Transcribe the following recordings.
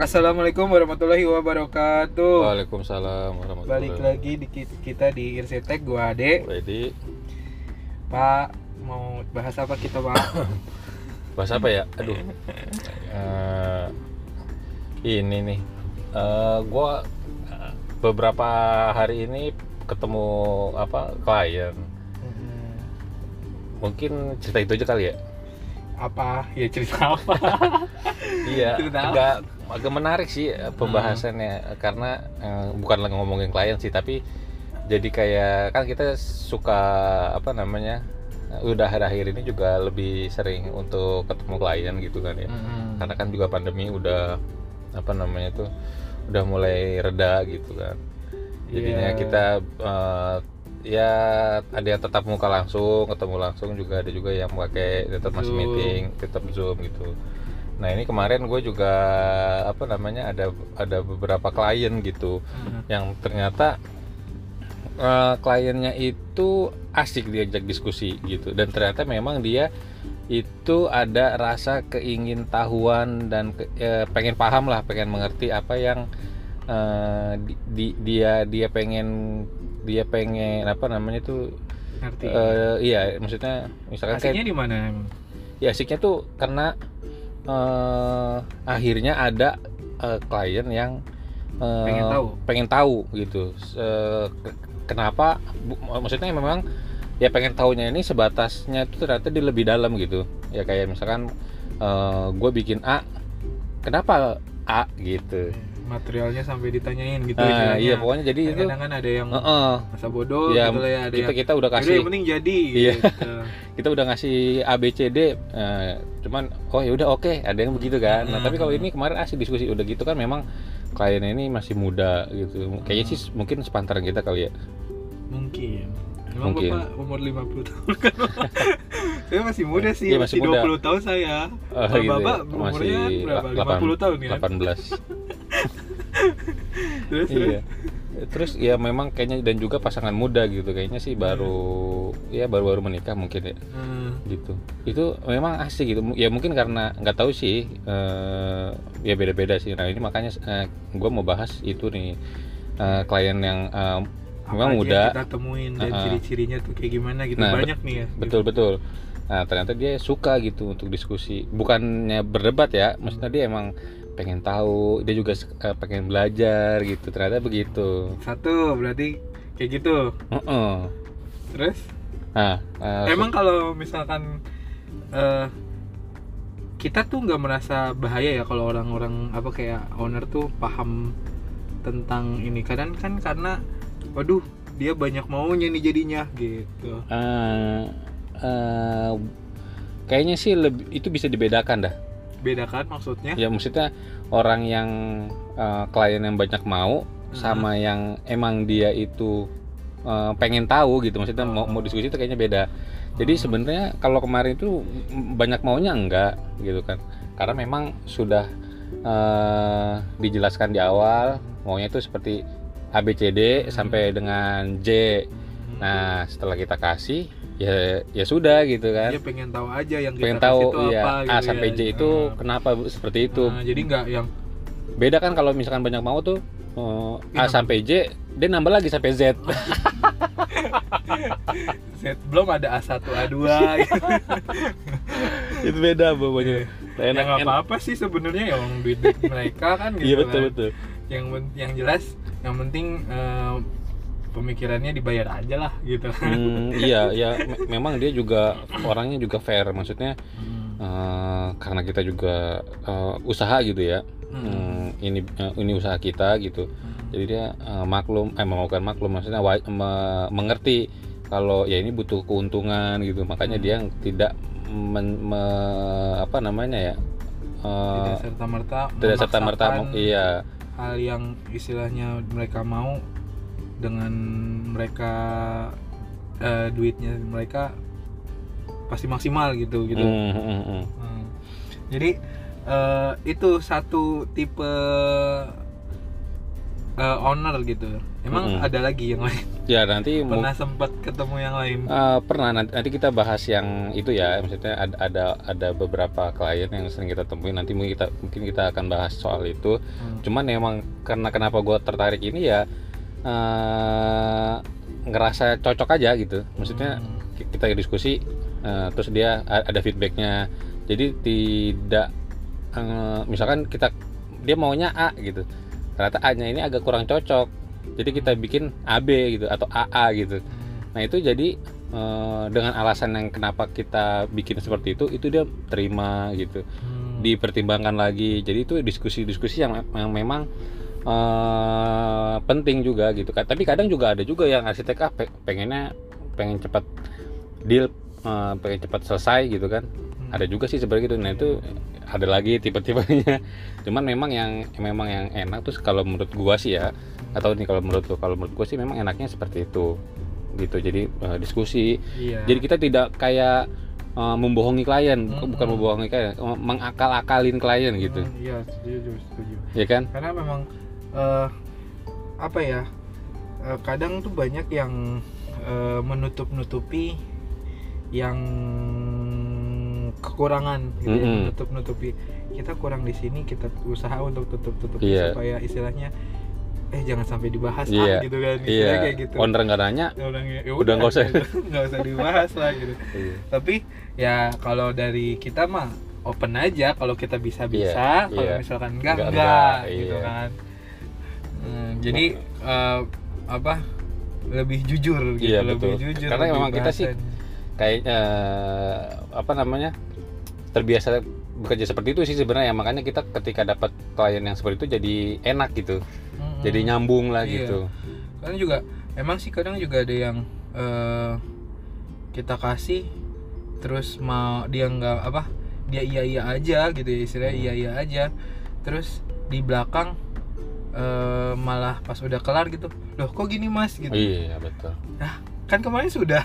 Assalamualaikum warahmatullahi wabarakatuh. Waalaikumsalam warahmatullahi Balik lagi di ki- kita di Irsetek gua Ade. Ready? Pak mau bahas apa kita, Pak? Bahas apa ya? Aduh. Eh, ini nih. Eh, gua eh, beberapa hari ini ketemu apa klien. Mungkin cerita itu aja kali ya. apa? Ya cerita apa? Iya, Cerita apa? agak agak menarik sih eh, pembahasannya karena eh, bukan lagi ngomongin klien sih, tapi jadi kayak kan kita suka apa namanya? Udah akhir-akhir ini juga lebih sering untuk ketemu klien gitu kan ya. Karena kan juga pandemi udah apa namanya tuh udah mulai reda gitu kan. Jadinya Iya. kita eh, ya ada yang tetap muka langsung, ketemu langsung juga ada juga yang pakai tetap masih meeting, tetap zoom gitu. Nah ini kemarin gue juga apa namanya ada ada beberapa klien gitu Hmm. yang ternyata eh, kliennya itu asik diajak diskusi gitu dan ternyata memang dia itu ada rasa keingin tahuan dan ke- eh, pengen paham lah pengen mengerti apa yang eh, di- di- dia dia pengen dia pengen apa namanya tuh Ngerti. eh, iya maksudnya misalkan Asiknya di mana ya asiknya tuh karena eh, akhirnya ada eh, klien yang eh, Pengen tahu. pengen tahu gitu. Ke- kenapa? Bu- maksudnya memang ya pengen tahunya ini sebatasnya itu ternyata di lebih dalam gitu. Ya kayak misalkan gue bikin A kenapa A gitu Materialnya sampai ditanyain gitu Ah, istilahnya. iya pokoknya jadi itu Kadang kan ada yang Heeh. masa bodoh ya gitu lah ya, ada kita yang kita udah "Yaudah, kasih yang penting jadi Iya. gitu. kita udah ngasih A B C D eh, cuman oh ya udah oke ada yang begitu kan nah tapi kalau ini kemarin asik diskusi udah gitu kan memang klien ini masih muda gitu kayaknya sih mungkin sepantaran kita kali ya Mungkin. Emang Mungkin. Bapak umur 50 tahun kan? saya masih muda sih, Iya, masih, masih muda. 20 tahun saya. Oh, Kalau gitu ya. Bapak umurnya kan berapa? la- 50 tahun kan? 18 Terus, iya. terus? Ya memang kayaknya dan juga pasangan muda gitu kayaknya sih baru ya baru baru menikah mungkin ya. Hmm, gitu. Itu memang asik gitu. Ya mungkin karena nggak tahu sih eh, ya beda beda sih. Nah ini makanya gue mau bahas itu nih eh, klien yang eh, apa memang muda. kita temuin dan Uh-uh. ciri-cirinya tuh kayak gimana gitu. Nah, Banyak nih ya. betul betul. Nah ternyata dia suka gitu untuk diskusi. Bukannya berdebat ya maksudnya dia emang pengen tahu dia juga eh, pengen belajar gitu ternyata begitu. Satu berarti kayak gitu. Heeh. Terus? Nah eh, emang kalau misalkan eh kita tuh nggak merasa bahaya ya kalau orang-orang apa kayak owner tuh paham tentang ini. Kadang kan karena waduh dia banyak maunya nih jadinya gitu. Eh, eh, kayaknya sih lebih itu bisa dibedakan dah beda kan maksudnya ya maksudnya orang yang eh, klien yang banyak mau Hmm. sama yang emang dia itu eh, pengen tahu gitu maksudnya mau mau diskusi itu kayaknya beda jadi Oh. sebenarnya kalau kemarin itu banyak maunya enggak gitu kan karena memang sudah eh, dijelaskan di awal maunya itu seperti ABCD Hmm. sampai dengan J nah setelah kita kasih ya ya sudah gitu kan. Dia pengen tahu aja yang kita pengen kasih tahu tuh ya apa A gitu sampai ya. J itu Nah, kenapa bu- seperti itu. Nah, jadi nggak yang beda kan kalau misalkan banyak mau tuh eh, A Iya. sampai J dia nambah lagi sampai Z. Set belum ada A1 A2 gitu. itu beda pokoknya. Ya nggak apa-apa sih sebenarnya yang duit mereka kan gitu iya betul kan. betul yang yang jelas yang penting eh, pemikirannya dibayar aja lah gitu kan. Hmm, iya ya me- memang dia juga orangnya juga fair. Maksudnya eh, karena kita juga eh, usaha gitu ya. Hmm, ini eh, ini usaha kita gitu. Jadi dia eh, maklum eh mau bukan maklum. Maksudnya wa- me- mengerti kalau ya ini butuh keuntungan gitu. Makanya Hmm. dia tidak men- me- apa namanya ya tidak serta merta tidak serta merta iya. hal yang istilahnya mereka mau dengan mereka eh, duitnya mereka pasti maksimal gitu gitu Hmm, hmm, hmm, hmm. Hmm. Jadi eh, itu satu tipe eh, owner gitu. Emang Mm-mm. ada lagi yang lain? ya nanti pernah sempat ketemu yang lain Eh, pernah nanti, nanti kita bahas yang itu ya maksudnya ada ada ada beberapa klien yang sering kita temuin nanti mungkin kita mungkin kita akan bahas soal itu Hmm. cuman emang karena kenapa gue tertarik ini ya eh ngerasa cocok aja gitu maksudnya Hmm. ki- kita diskusi eh, terus dia ada feedbacknya jadi tidak eh, misalkan kita dia maunya A gitu ternyata A nya ini agak kurang cocok jadi kita bikin AB gitu atau AA gitu Hmm. Nah itu jadi dengan alasan yang kenapa kita bikin seperti itu, itu dia terima gitu, Hmm. dipertimbangkan lagi. Jadi itu diskusi-diskusi yang, yang memang eh, penting juga gitu kan. Tapi kadang juga ada juga yang arsitek ah pe- pengennya pengen cepat deal, eh, pengen cepat selesai gitu kan. Hmm. Ada juga sih seperti itu. Nah itu ada lagi tipe-tipenya. Cuman memang yang memang yang enak tuh kalau menurut gua sih ya, atau nih kalau menurut kalau menurut gua sih memang enaknya seperti itu gitu. Jadi eh, diskusi iya jadi kita tidak kayak uh, membohongi klien, Mm-mm. bukan membohongi klien, uh, mengakal-akalin klien gitu, Hmm, iya setuju setuju ya kan? karena memang eh, apa ya eh, kadang tuh banyak yang eh, menutup-nutupi yang kekurangan gitu ya, Mm-mm. menutup-nutupi kita kurang di sini kita usaha untuk tutup-tutupi Iya. supaya istilahnya eh jangan sampai dibahas Iya, ah gitu kan istilahnya Iya, kayak gitu owner nggak nanya, Ya udah, ya udah nggak usah. gitu. nggak usah dibahas lah gitu tapi ya kalau dari kita mah open aja kalau kita bisa bisa Iya, kalau iya. misalkan enggak Enggak, enggak, enggak, gitu iya. kan Hmm, jadi eh, apa lebih jujur gitu Iya, lebih betul. jujur Karena lebih memang kita sih bahasan. kayaknya apa namanya terbiasa bekerja seperti itu sih sebenarnya makanya kita ketika dapat klien yang seperti itu jadi enak gitu, Mm-mm. jadi nyambung lah Iya. gitu. kadang juga emang sih kadang juga ada yang eh, kita kasih terus mau dia nggak apa dia iya iya aja gitu ya istilahnya Hmm. iya iya aja terus di belakang eh, malah pas udah kelar gitu loh kok gini mas gitu Iya betul. kan kemarin sudah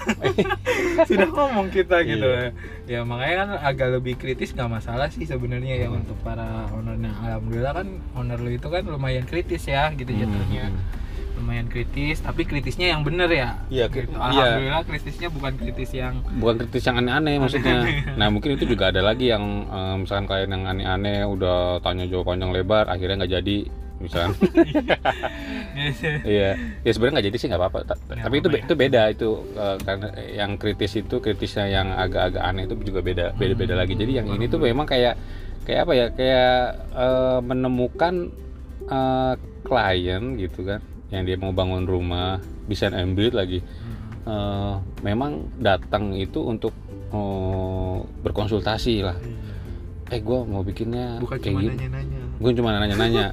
sudah ngomong kita gitu Iya. ya makanya kan agak lebih kritis nggak masalah sih sebenarnya ya Hmm. untuk para ownernya alhamdulillah kan owner lu itu kan lumayan kritis ya gitu jatuhnya Hmm. lumayan kritis tapi kritisnya yang bener ya Iya, gitu. iya. alhamdulillah kritisnya bukan kritis yang bukan kritis yang aneh-aneh maksudnya. Nah mungkin itu juga ada lagi yang eh, misalkan klien yang aneh-aneh udah tanya jawab panjang lebar akhirnya nggak jadi misalkan. iya, ya sebenarnya nggak jadi sih nggak apa-apa. Tapi itu be- itu beda itu eh, karena yang kritis itu kritisnya yang agak-agak aneh itu juga beda beda-beda Hmm. lagi. Jadi yang ini tuh memang kayak kayak apa ya kayak eh, menemukan eh, klien gitu kan yang dia mau bangun rumah desain and build lagi. Eh, memang datang itu untuk eh, berkonsultasi lah. Eh gue mau bikinnya bukan kayak cuma gini. nanya-nanya gue cuma nanya-nanya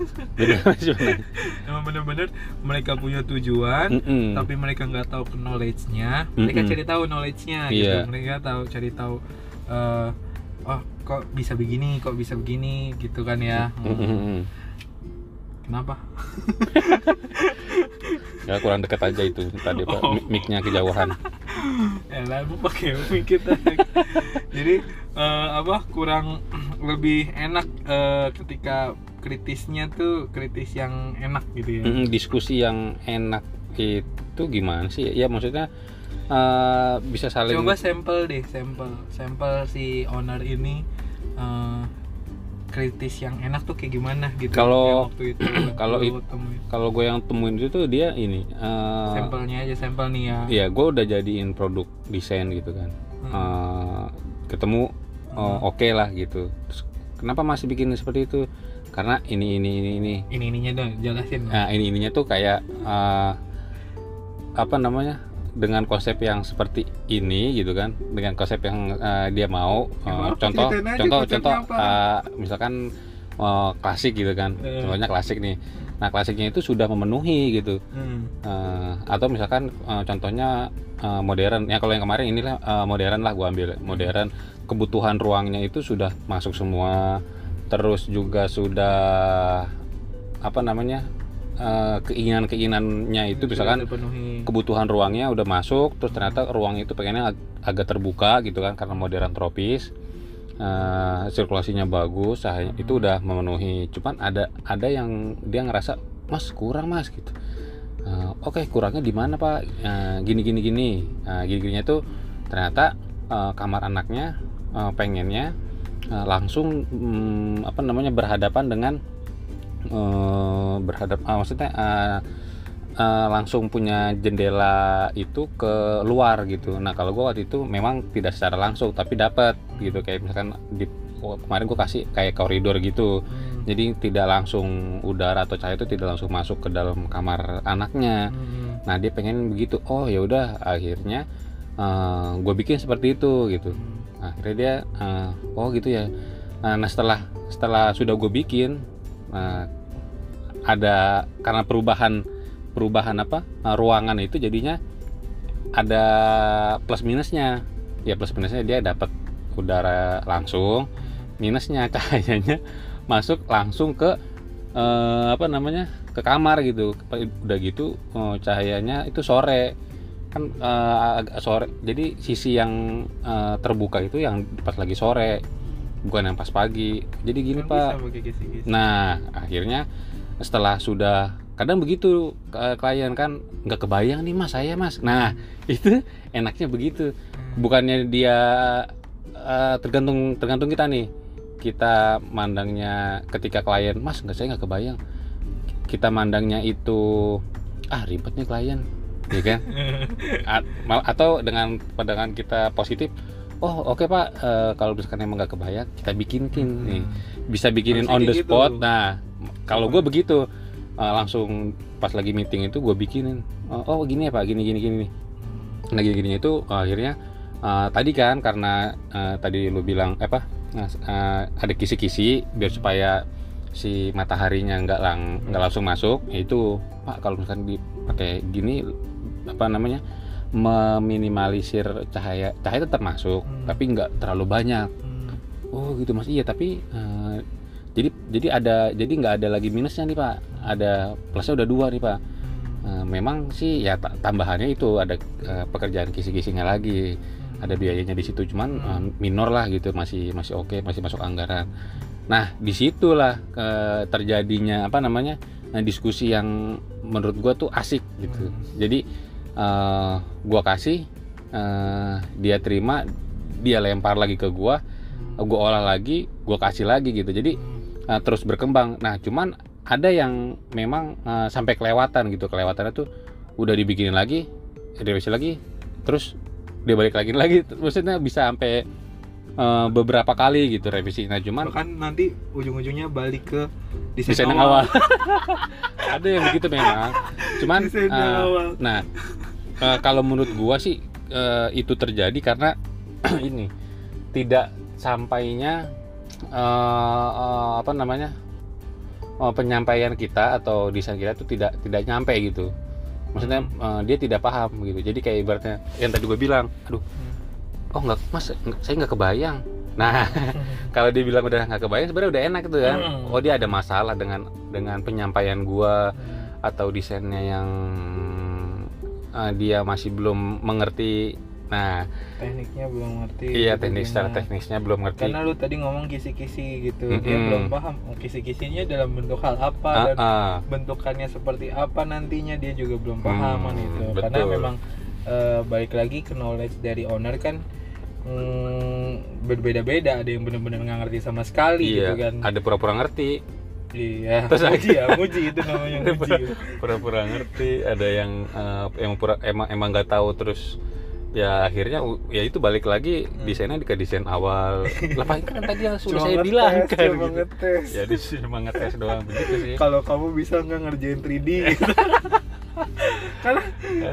emang bener-bener mereka punya tujuan Mm-mm. tapi mereka nggak tahu knowledge-nya mereka Mm-mm. cari tahu knowledge-nya Iya. gitu mereka tahu cari tahu eh, oh kok bisa begini kok bisa begini gitu kan ya Hmm. Mm-mm. kenapa ya kurang dekat aja itu tadi pak Oh. Mi- mic-nya kejauhan ya lah pakai mic kita jadi eh, apa kurang lebih enak eh, ketika kritisnya tuh kritis yang enak gitu ya. Mm-mm, diskusi yang enak itu gimana sih? Ya maksudnya eh, bisa saling coba sampel deh sampel. Sampel si owner ini eh, kritis yang enak tuh kayak gimana gitu Kalau- kalau kalau gue yang temuin itu tuh dia ini eh, sampelnya aja sampel nih ya. Iya, gue udah jadiin produk desain gitu kan. Hmm. Eh, ketemu oh, Hmm. oke lah gitu. Terus, kenapa masih bikin seperti itu? Karena ini ini ini ini. ini ininya dong jelasin Nah ini ininya tuh kayak eh, apa namanya? Dengan konsep yang seperti ini gitu kan, dengan konsep yang eh, dia mau. Ya, Eh, contoh, contoh, contoh, apa. eh, misalkan eh, klasik gitu kan. Contohnya klasik nih. Nah klasiknya itu sudah memenuhi gitu. Hmm. Eh, atau misalkan eh, contohnya eh, modern ya kalau yang kemarin inilah eh, modern lah gua ambil modern kebutuhan ruangnya itu sudah masuk semua. Terus juga sudah apa namanya eh, keinginan keinginannya itu misalkan terpenuhi kebutuhan ruangnya udah masuk terus ternyata ruang itu pengennya ag- agak terbuka gitu kan karena modern tropis. Eh, sirkulasinya bagus cahaya itu udah memenuhi. Cuman ada ada yang dia ngerasa mas kurang mas gitu. "Eh, oke kurangnya di mana pak? Eh, gini gini gini. Nah, gini gininya tuh ternyata eh, kamar anaknya eh, pengennya eh, langsung mm, apa namanya berhadapan dengan eh, berhadap ah, maksudnya eh, eh, langsung punya jendela itu ke luar gitu. Nah kalau gua waktu itu memang tidak secara langsung tapi dapat gitu kayak misalkan di oh, kemarin gua kasih kayak koridor gitu. Hmm. Jadi tidak langsung udara atau cahaya itu tidak langsung masuk ke dalam kamar anaknya. Hmm. Nah dia pengen begitu. Oh ya udah akhirnya gue bikin seperti itu gitu. Akhirnya dia eh, oh gitu ya. Nah, nah, setelah setelah sudah gue bikin eh, ada karena perubahan perubahan apa eh, ruangan itu jadinya ada plus minusnya. Ya plus minusnya dia dapat udara langsung, minusnya cahayanya masuk langsung ke eh, apa namanya ke kamar gitu udah gitu eh, cahayanya itu sore kan eh, agak sore. Jadi sisi yang eh, terbuka itu yang pas lagi sore bukan yang pas pagi. Jadi gini Kan pak. nah akhirnya setelah sudah kadang begitu klien kan nggak kebayang nih mas saya mas. Nah itu enaknya begitu. Hmm. bukannya dia eh, tergantung tergantung kita nih. Kita mandangnya ketika klien mas nggak saya nggak kebayang. Kita mandangnya itu ah ribet nih klien ya kan? A- atau dengan pandangan kita positif oh oke pak eh, kalau misalkan emang nggak kebayang kita bikinkin nih. Bisa bikinin Harusnya on the gitu. spot. Nah kalau gue begitu eh, langsung pas lagi meeting itu gue bikinin oh, oh, gini ya pak gini gini gini nih. Nah gini gini itu akhirnya eh, tadi kan karena eh, tadi lu bilang eh, apa eh, ada kisi-kisi biar supaya si mataharinya nggak lang nggak langsung masuk itu pak kalau misalkan dipakai gini apa namanya meminimalisir cahaya cahaya tetap masuk Hmm. tapi nggak terlalu banyak. Hmm. oh gitu mas. Iya tapi eh, jadi jadi ada jadi nggak ada lagi minusnya nih pak. Ada plusnya udah dua nih pak. Eh, memang sih ya ta- tambahannya itu ada eh, pekerjaan kisi-kisinya lagi. Ada biayanya di situ cuman eh, minor lah gitu masih masih oke masih masuk anggaran. Nah di situlah eh, terjadinya apa namanya nah, diskusi yang menurut gua tuh asik gitu. Jadi eh, gua kasih eh, dia terima dia lempar lagi ke gua gua olah lagi gua kasih lagi gitu. Jadi eh, terus berkembang. Nah cuman ada yang memang eh, sampai kelewatan gitu. Kelewatannya tuh udah dibikinin lagi direvisi lagi terus dia balik lagi lagi. Maksudnya bisa sampai eh, beberapa kali gitu revisi. Nah cuman bahkan nanti ujung-ujungnya balik ke desain, desain yang awal. ada yang begitu memang. Cuman Desain awal. nah eh, kalau menurut gua sih eh, itu terjadi karena ini tidak sampainya eh, eh, apa namanya eh, penyampaian kita atau desain kita itu tidak tidak nyampe gitu. Maksudnya eh, dia tidak paham gitu. Jadi kayak ibaratnya yang tadi gue bilang aduh oh nggak mas saya nggak kebayang. Nah kalau dia bilang udah nggak kebayang sebenarnya udah enak tuh kan. Hmm. oh dia ada masalah dengan dengan penyampaian gua atau desainnya yang eh, dia masih belum mengerti. Nah tekniknya belum ngerti iya gitu teknik secara teknisnya belum ngerti. Karena lu tadi ngomong kisi-kisi gitu. Dia Mm-mm. belum paham oh, kisi-kisinya dalam bentuk hal apa Ah, dan ah. bentukannya seperti apa nantinya dia juga belum paham kan Hmm, itu karena memang eh, balik lagi ke knowledge dari owner kan mm, berbeda-beda. Ada yang benar-benar nggak ngerti sama sekali iya gitu kan. ada pura-pura ngerti iya Terus muji ya muji itu namanya muji pura-pura ngerti ada yang eh, yang pura emang emang nggak tahu terus ya akhirnya ya itu balik lagi desainnya ke desain awal lah kan tadi yang sudah saya bilang kan cuma gitu. ngetes. ya di cuma ngetes doang begitu sih kalau kamu bisa nggak ngerjain 3D gitu. karena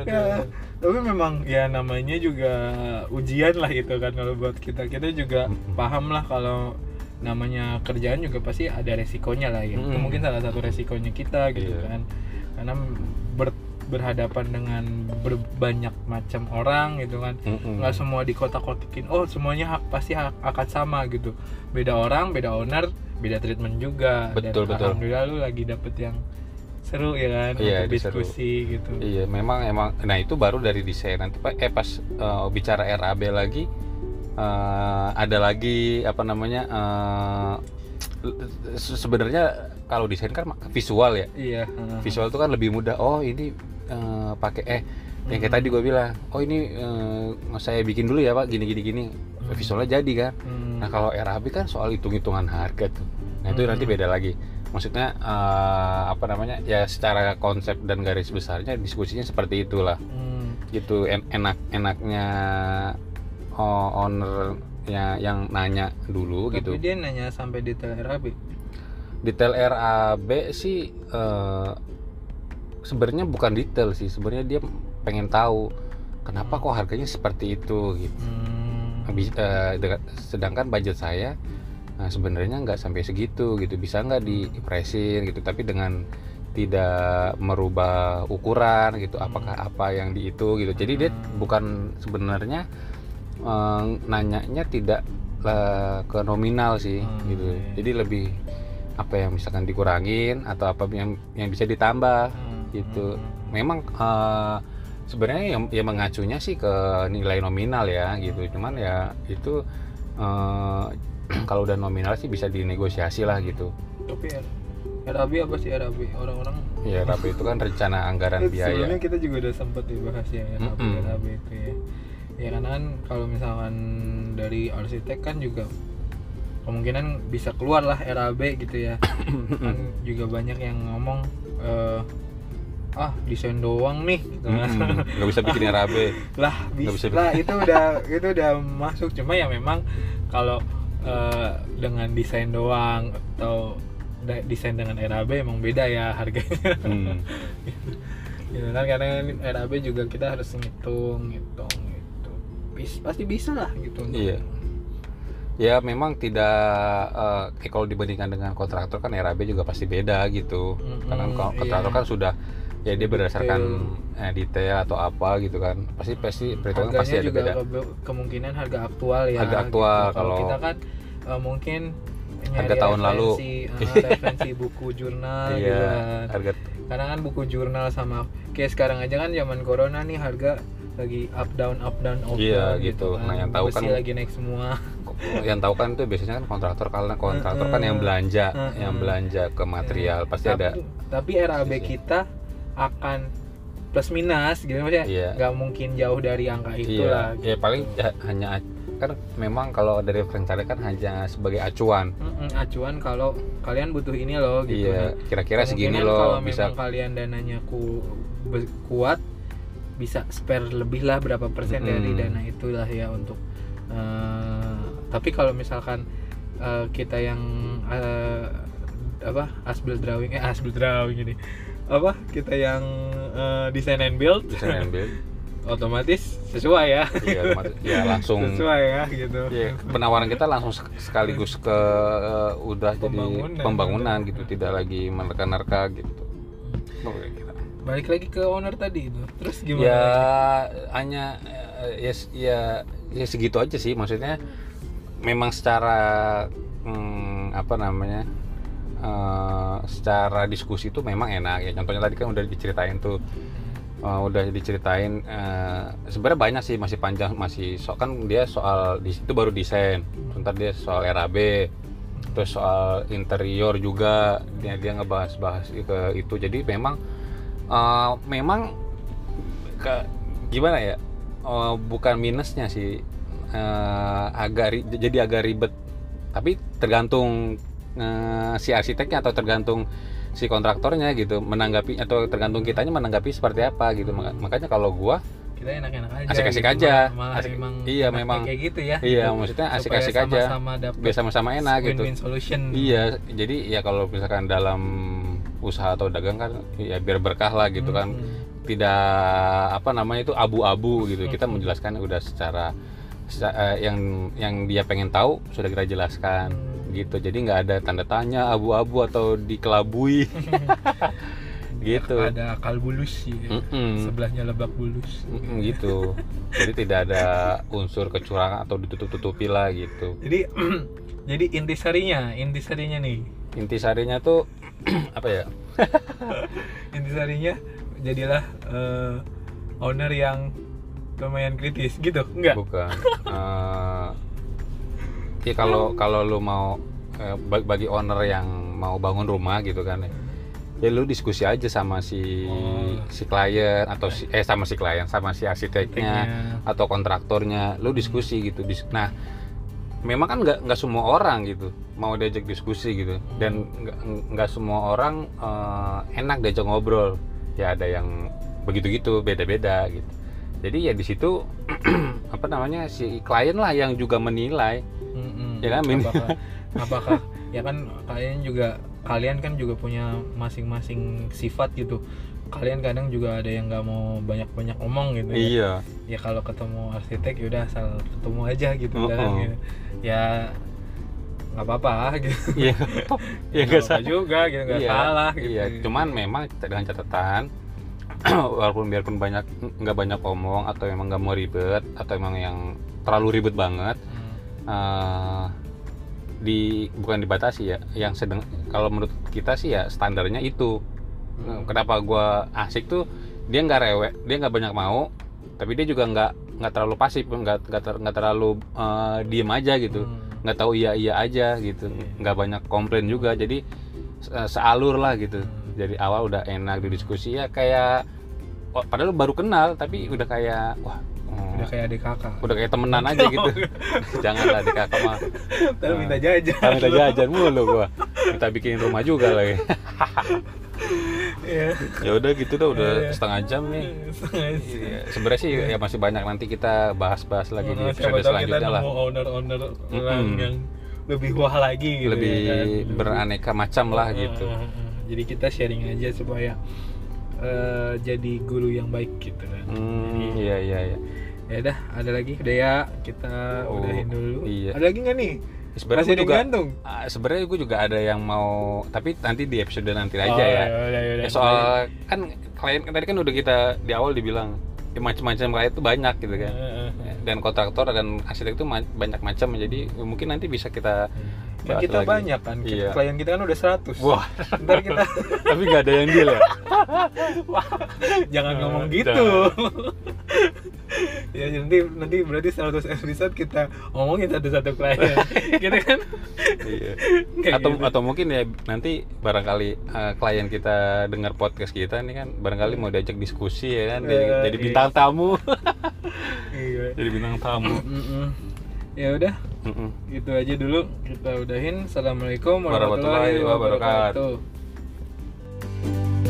ya, tapi memang ya namanya juga ujian lah gitu kan kalau buat kita kita juga Mm-mm. paham lah kalau namanya kerjaan juga pasti ada resikonya lah ya itu Mm-mm. mungkin salah satu resikonya kita gitu Iya. kan karena ber- berhadapan dengan berbanyak macam orang gitu kan Mm-mm. nggak semua dikotak-kotakin oh semuanya ha- pasti ha- akan sama gitu beda orang beda owner beda treatment juga Betul, dan betul. alhamdulillah lu lagi dapet yang seru ya kan Iya, untuk itu seru. diskusi gitu Iya, memang emang. Nah itu baru dari desain. Nanti pak, eh pas eh, bicara RAB lagi, eh, ada lagi apa namanya? se- sebenarnya kalau desain kan visual ya. iya. Visual itu kan lebih mudah. Oh ini eh, pakai eh yang kayak tadi gue bilang oh ini eh, saya bikin dulu ya pak gini gini gini visualnya jadi kan Hmm. nah kalau RAB kan soal hitung hitungan harga tuh nah itu Hmm. nanti beda lagi maksudnya eh, apa namanya ya secara konsep dan garis besarnya diskusinya seperti itulah Hmm. gitu En- enak enaknya oh, ownernya yang nanya dulu Tapi gitu. dia nanya sampai detail RAB. detail RAB sih eh, sebenarnya bukan detail sih. Sebenarnya dia pengen tahu kenapa kok harganya seperti itu gitu. Hmm. Habis- dengan- sedangkan budget saya nah, sebenarnya nggak sampai segitu gitu. Bisa nggak dipresin gitu. Tapi dengan tidak merubah ukuran gitu. Apakah apa yang di itu gitu. Jadi dia bukan sebenarnya eh, nanyanya tidak eh, ke nominal sih Hmm, gitu iya. jadi lebih apa yang misalkan dikurangin atau apa yang yang bisa ditambah Hmm. gitu Hmm. memang eh, sebenarnya yang, yang mengacunya sih ke nilai nominal ya gitu cuman ya itu eh, kalau udah nominal sih bisa dinegosiasi lah gitu Tapi RAB apa sih RAB? Orang-orang ya tapi itu kan rencana anggaran biaya Sebelumnya kita juga udah sempet dibahas ya RAB, Mm-mm. RAB itu ya. Ya karena kan kalau misalkan dari arsitek kan juga kemungkinan bisa keluar lah RAB gitu ya. kan juga banyak yang ngomong eh, ah desain doang nih gitu. Mm-mm, nggak bisa bikin RAB lah bisa bisa lah itu udah itu udah masuk cuma ya memang kalau eh, dengan desain doang atau desain dengan RAB emang beda ya harganya Hmm. gitu kan karena RAB juga kita harus ngitung ngitung gitu Bis- pasti bisa lah gitu Iya. ya memang tidak eh, eh, kalau dibandingkan dengan kontraktor kan RAB juga pasti beda gitu Mm-mm, karena kalau kontraktor iya. kan sudah ya dia berdasarkan eh, detail atau apa gitu kan pasti pasti perhitungan pasti ada juga beda ke- kemungkinan harga aktual ya Harga aktual, gitu. kalau- kita kan eh, mungkin Harga tahun lalu. referensi, eh, referensi buku jurnal gitu iya kan. harga karena kan buku jurnal sama kayak sekarang aja kan zaman corona nih harga lagi up down up down up Iya, down gitu. Nah, yang tahu Besi kan- lagi naik semua yang tahu kan itu biasanya kan kontraktor karena kontraktor kan yang Mm-mm. belanja Mm-mm. yang belanja ke material pasti ada tapi, tapi RAB Sisi. kita akan plus minus gitu maksudnya Iya. nggak mungkin jauh dari angka itu lah iya ya paling ya, hanya kan memang kalau dari rencana kan hanya sebagai acuan Mm-mm, acuan kalau kalian butuh ini loh gitu iya Nah, kira-kira segini loh kalau bisa kalian dananya ku kuat bisa spare lebih lah berapa persen dari Mm-mm. dana itulah ya untuk eh, tapi kalau misalkan eh, kita yang eh, apa asbil drawing eh asbil drawing ini apa kita yang eh, design and build desain and build. otomatis sesuai ya. Iya ya langsung. Sesuai ya gitu. Ya, penawaran kita langsung sek- sekaligus ke eh, udah Pembangunan. jadi pembangunan. gitu tidak lagi menerka-nerka gitu. Gitu. Balik lagi ke owner tadi itu. Terus gimana? Ya hanya ya ya ya segitu aja sih. Maksudnya memang secara hmm, apa namanya eh, secara diskusi itu memang enak. Ya contohnya tadi kan udah diceritain tuh. Eh, udah diceritain eh, sebenarnya banyak sih masih panjang masih so kan dia soal di situ baru desain. Sebentar dia soal RAB terus soal interior juga. Dia dia ngebahas-bahas ke itu. Jadi memang eh, memang ke gimana ya eh, bukan minusnya sih eh, agak ri- jadi agak ribet tapi tergantung eh, si arsiteknya atau tergantung si kontraktornya gitu menanggapi atau tergantung kitanya menanggapi seperti apa gitu Maka- makanya kalau gua kita enak-enak aja Asik-asik gitu. aja. malah, Asik- emang iya, memang. kayak gitu ya iya gitu. maksudnya asik-asik aja biar sama-sama enak gitu win-win solution Iya, jadi ya kalau misalkan dalam usaha atau dagang kan ya biar berkah lah gitu kan. Hmm. Tidak apa namanya itu abu-abu gitu. Kita Hmm. menjelaskan udah secara seca- eh, yang yang dia pengen tahu sudah kita jelaskan Hmm. gitu. Jadi nggak ada tanda tanya abu-abu atau dikelabui gitu. ada akal bulus sih ya. Mm-mm. sebelahnya lebak bulus Mm-mm, gitu. Jadi tidak ada unsur kecurangan atau ditutup-tutupi lah gitu. jadi jadi intisarinya intisarinya nih Intisarinya tuh apa ya? intisarinya jadilah eh, owner yang lumayan kritis gitu enggak Bukan. Eh, ya kalau kalau lu mau ba- bagi owner yang mau bangun rumah gitu kan ya. ya lu diskusi aja sama si Oh. si klien atau si eh sama si klien sama si arsiteknya atau kontraktornya lu diskusi gitu Dis- nah memang kan nggak nggak semua orang gitu mau diajak diskusi gitu. Dan nggak semua orang eh, enak diajak ngobrol. Ya ada yang begitu gitu beda-beda gitu. Jadi ya di situ apa namanya si klien lah yang juga menilai. Mm-mm. Ya kan, apakah, apakah ya kan kalian juga kalian kan juga punya masing-masing sifat gitu kalian kadang juga ada yang nggak mau banyak-banyak ngomong gitu ya. iya ya kalau ketemu arsitek ya udah asal ketemu aja gitu Oh, oh. gitu. ya nggak apa-apa gitu iya ya nggak apa juga gitu nggak Iya, salah gitu Iya, cuman memang dengan catatan walaupun biarpun banyak nggak banyak omong atau emang nggak mau ribet atau emang yang terlalu ribet banget Hmm. eh, di bukan dibatasi ya yang sedang kalau menurut kita sih ya standarnya itu Hmm. kenapa gua asik tuh dia nggak rewek dia nggak banyak mau tapi dia juga nggak nggak terlalu pasif nggak nggak ter- nggak terlalu eh, diem aja gitu. Hmm. nggak tahu iya iya aja gitu. Iya. nggak banyak komplain juga jadi se- sealur lah gitu. Hmm. dari awal udah enak didiskusi ya kayak oh, padahal baru kenal tapi udah kayak wah hmm, udah kayak adik kakak. Udah kayak temenan aja gitu. Janganlah di kakak mah. Ntar minta jajan minta jajan mulu gua. Minta bikin rumah juga lagi Iya. ya udah gitu dah udah Iya. setengah jam nih Setengah jam. Iya, sebenarnya sih ya masih banyak nanti kita bahas-bahas lagi di Nah, siapa episode tahu kita selanjutnya lah owner-owner orang Mm-mm. yang lebih wah lagi gitu lebih ya kan. beraneka macam lah Uh, gitu uh, uh. jadi kita sharing aja supaya eh, jadi guru yang baik gitu kan hmm, iya iya iya ya udah ada lagi udah ya kita Oh, udahin dulu iya. ada lagi nggak nih sebenarnya masih juga gantung ah, sebenarnya gue juga ada yang mau tapi nanti di episode nanti aja Oh, ya yaudah, yaudah. Ya, soal kan klien tadi kan udah kita di awal dibilang ya, macam-macam klien itu banyak gitu kan. Uh, uh, uh. Ya, dan kontraktor dan arsitek itu ma- banyak macam. Jadi mungkin nanti bisa kita kan bahas kita lagi. banyak kan Kita- Iya. klien kita kan udah 100 wah. Ntar kita tapi nggak ada yang deal ya? Jangan Eh, ngomong gitu ya nanti nanti berarti 100 episode kita ngomongin satu-satu klien gitu kan Iya. Kayak atau gitu. atau mungkin ya nanti barangkali eh, klien kita dengar podcast kita nih kan barangkali mau diajak diskusi ya kan jadi, Eh, jadi iya. bintang tamu Iya. jadi bintang tamu ya udah Mm-mm. gitu aja dulu kita udahin assalamualaikum Warahmatullahi warahmatullahi wabarakatuh. wabarakatuh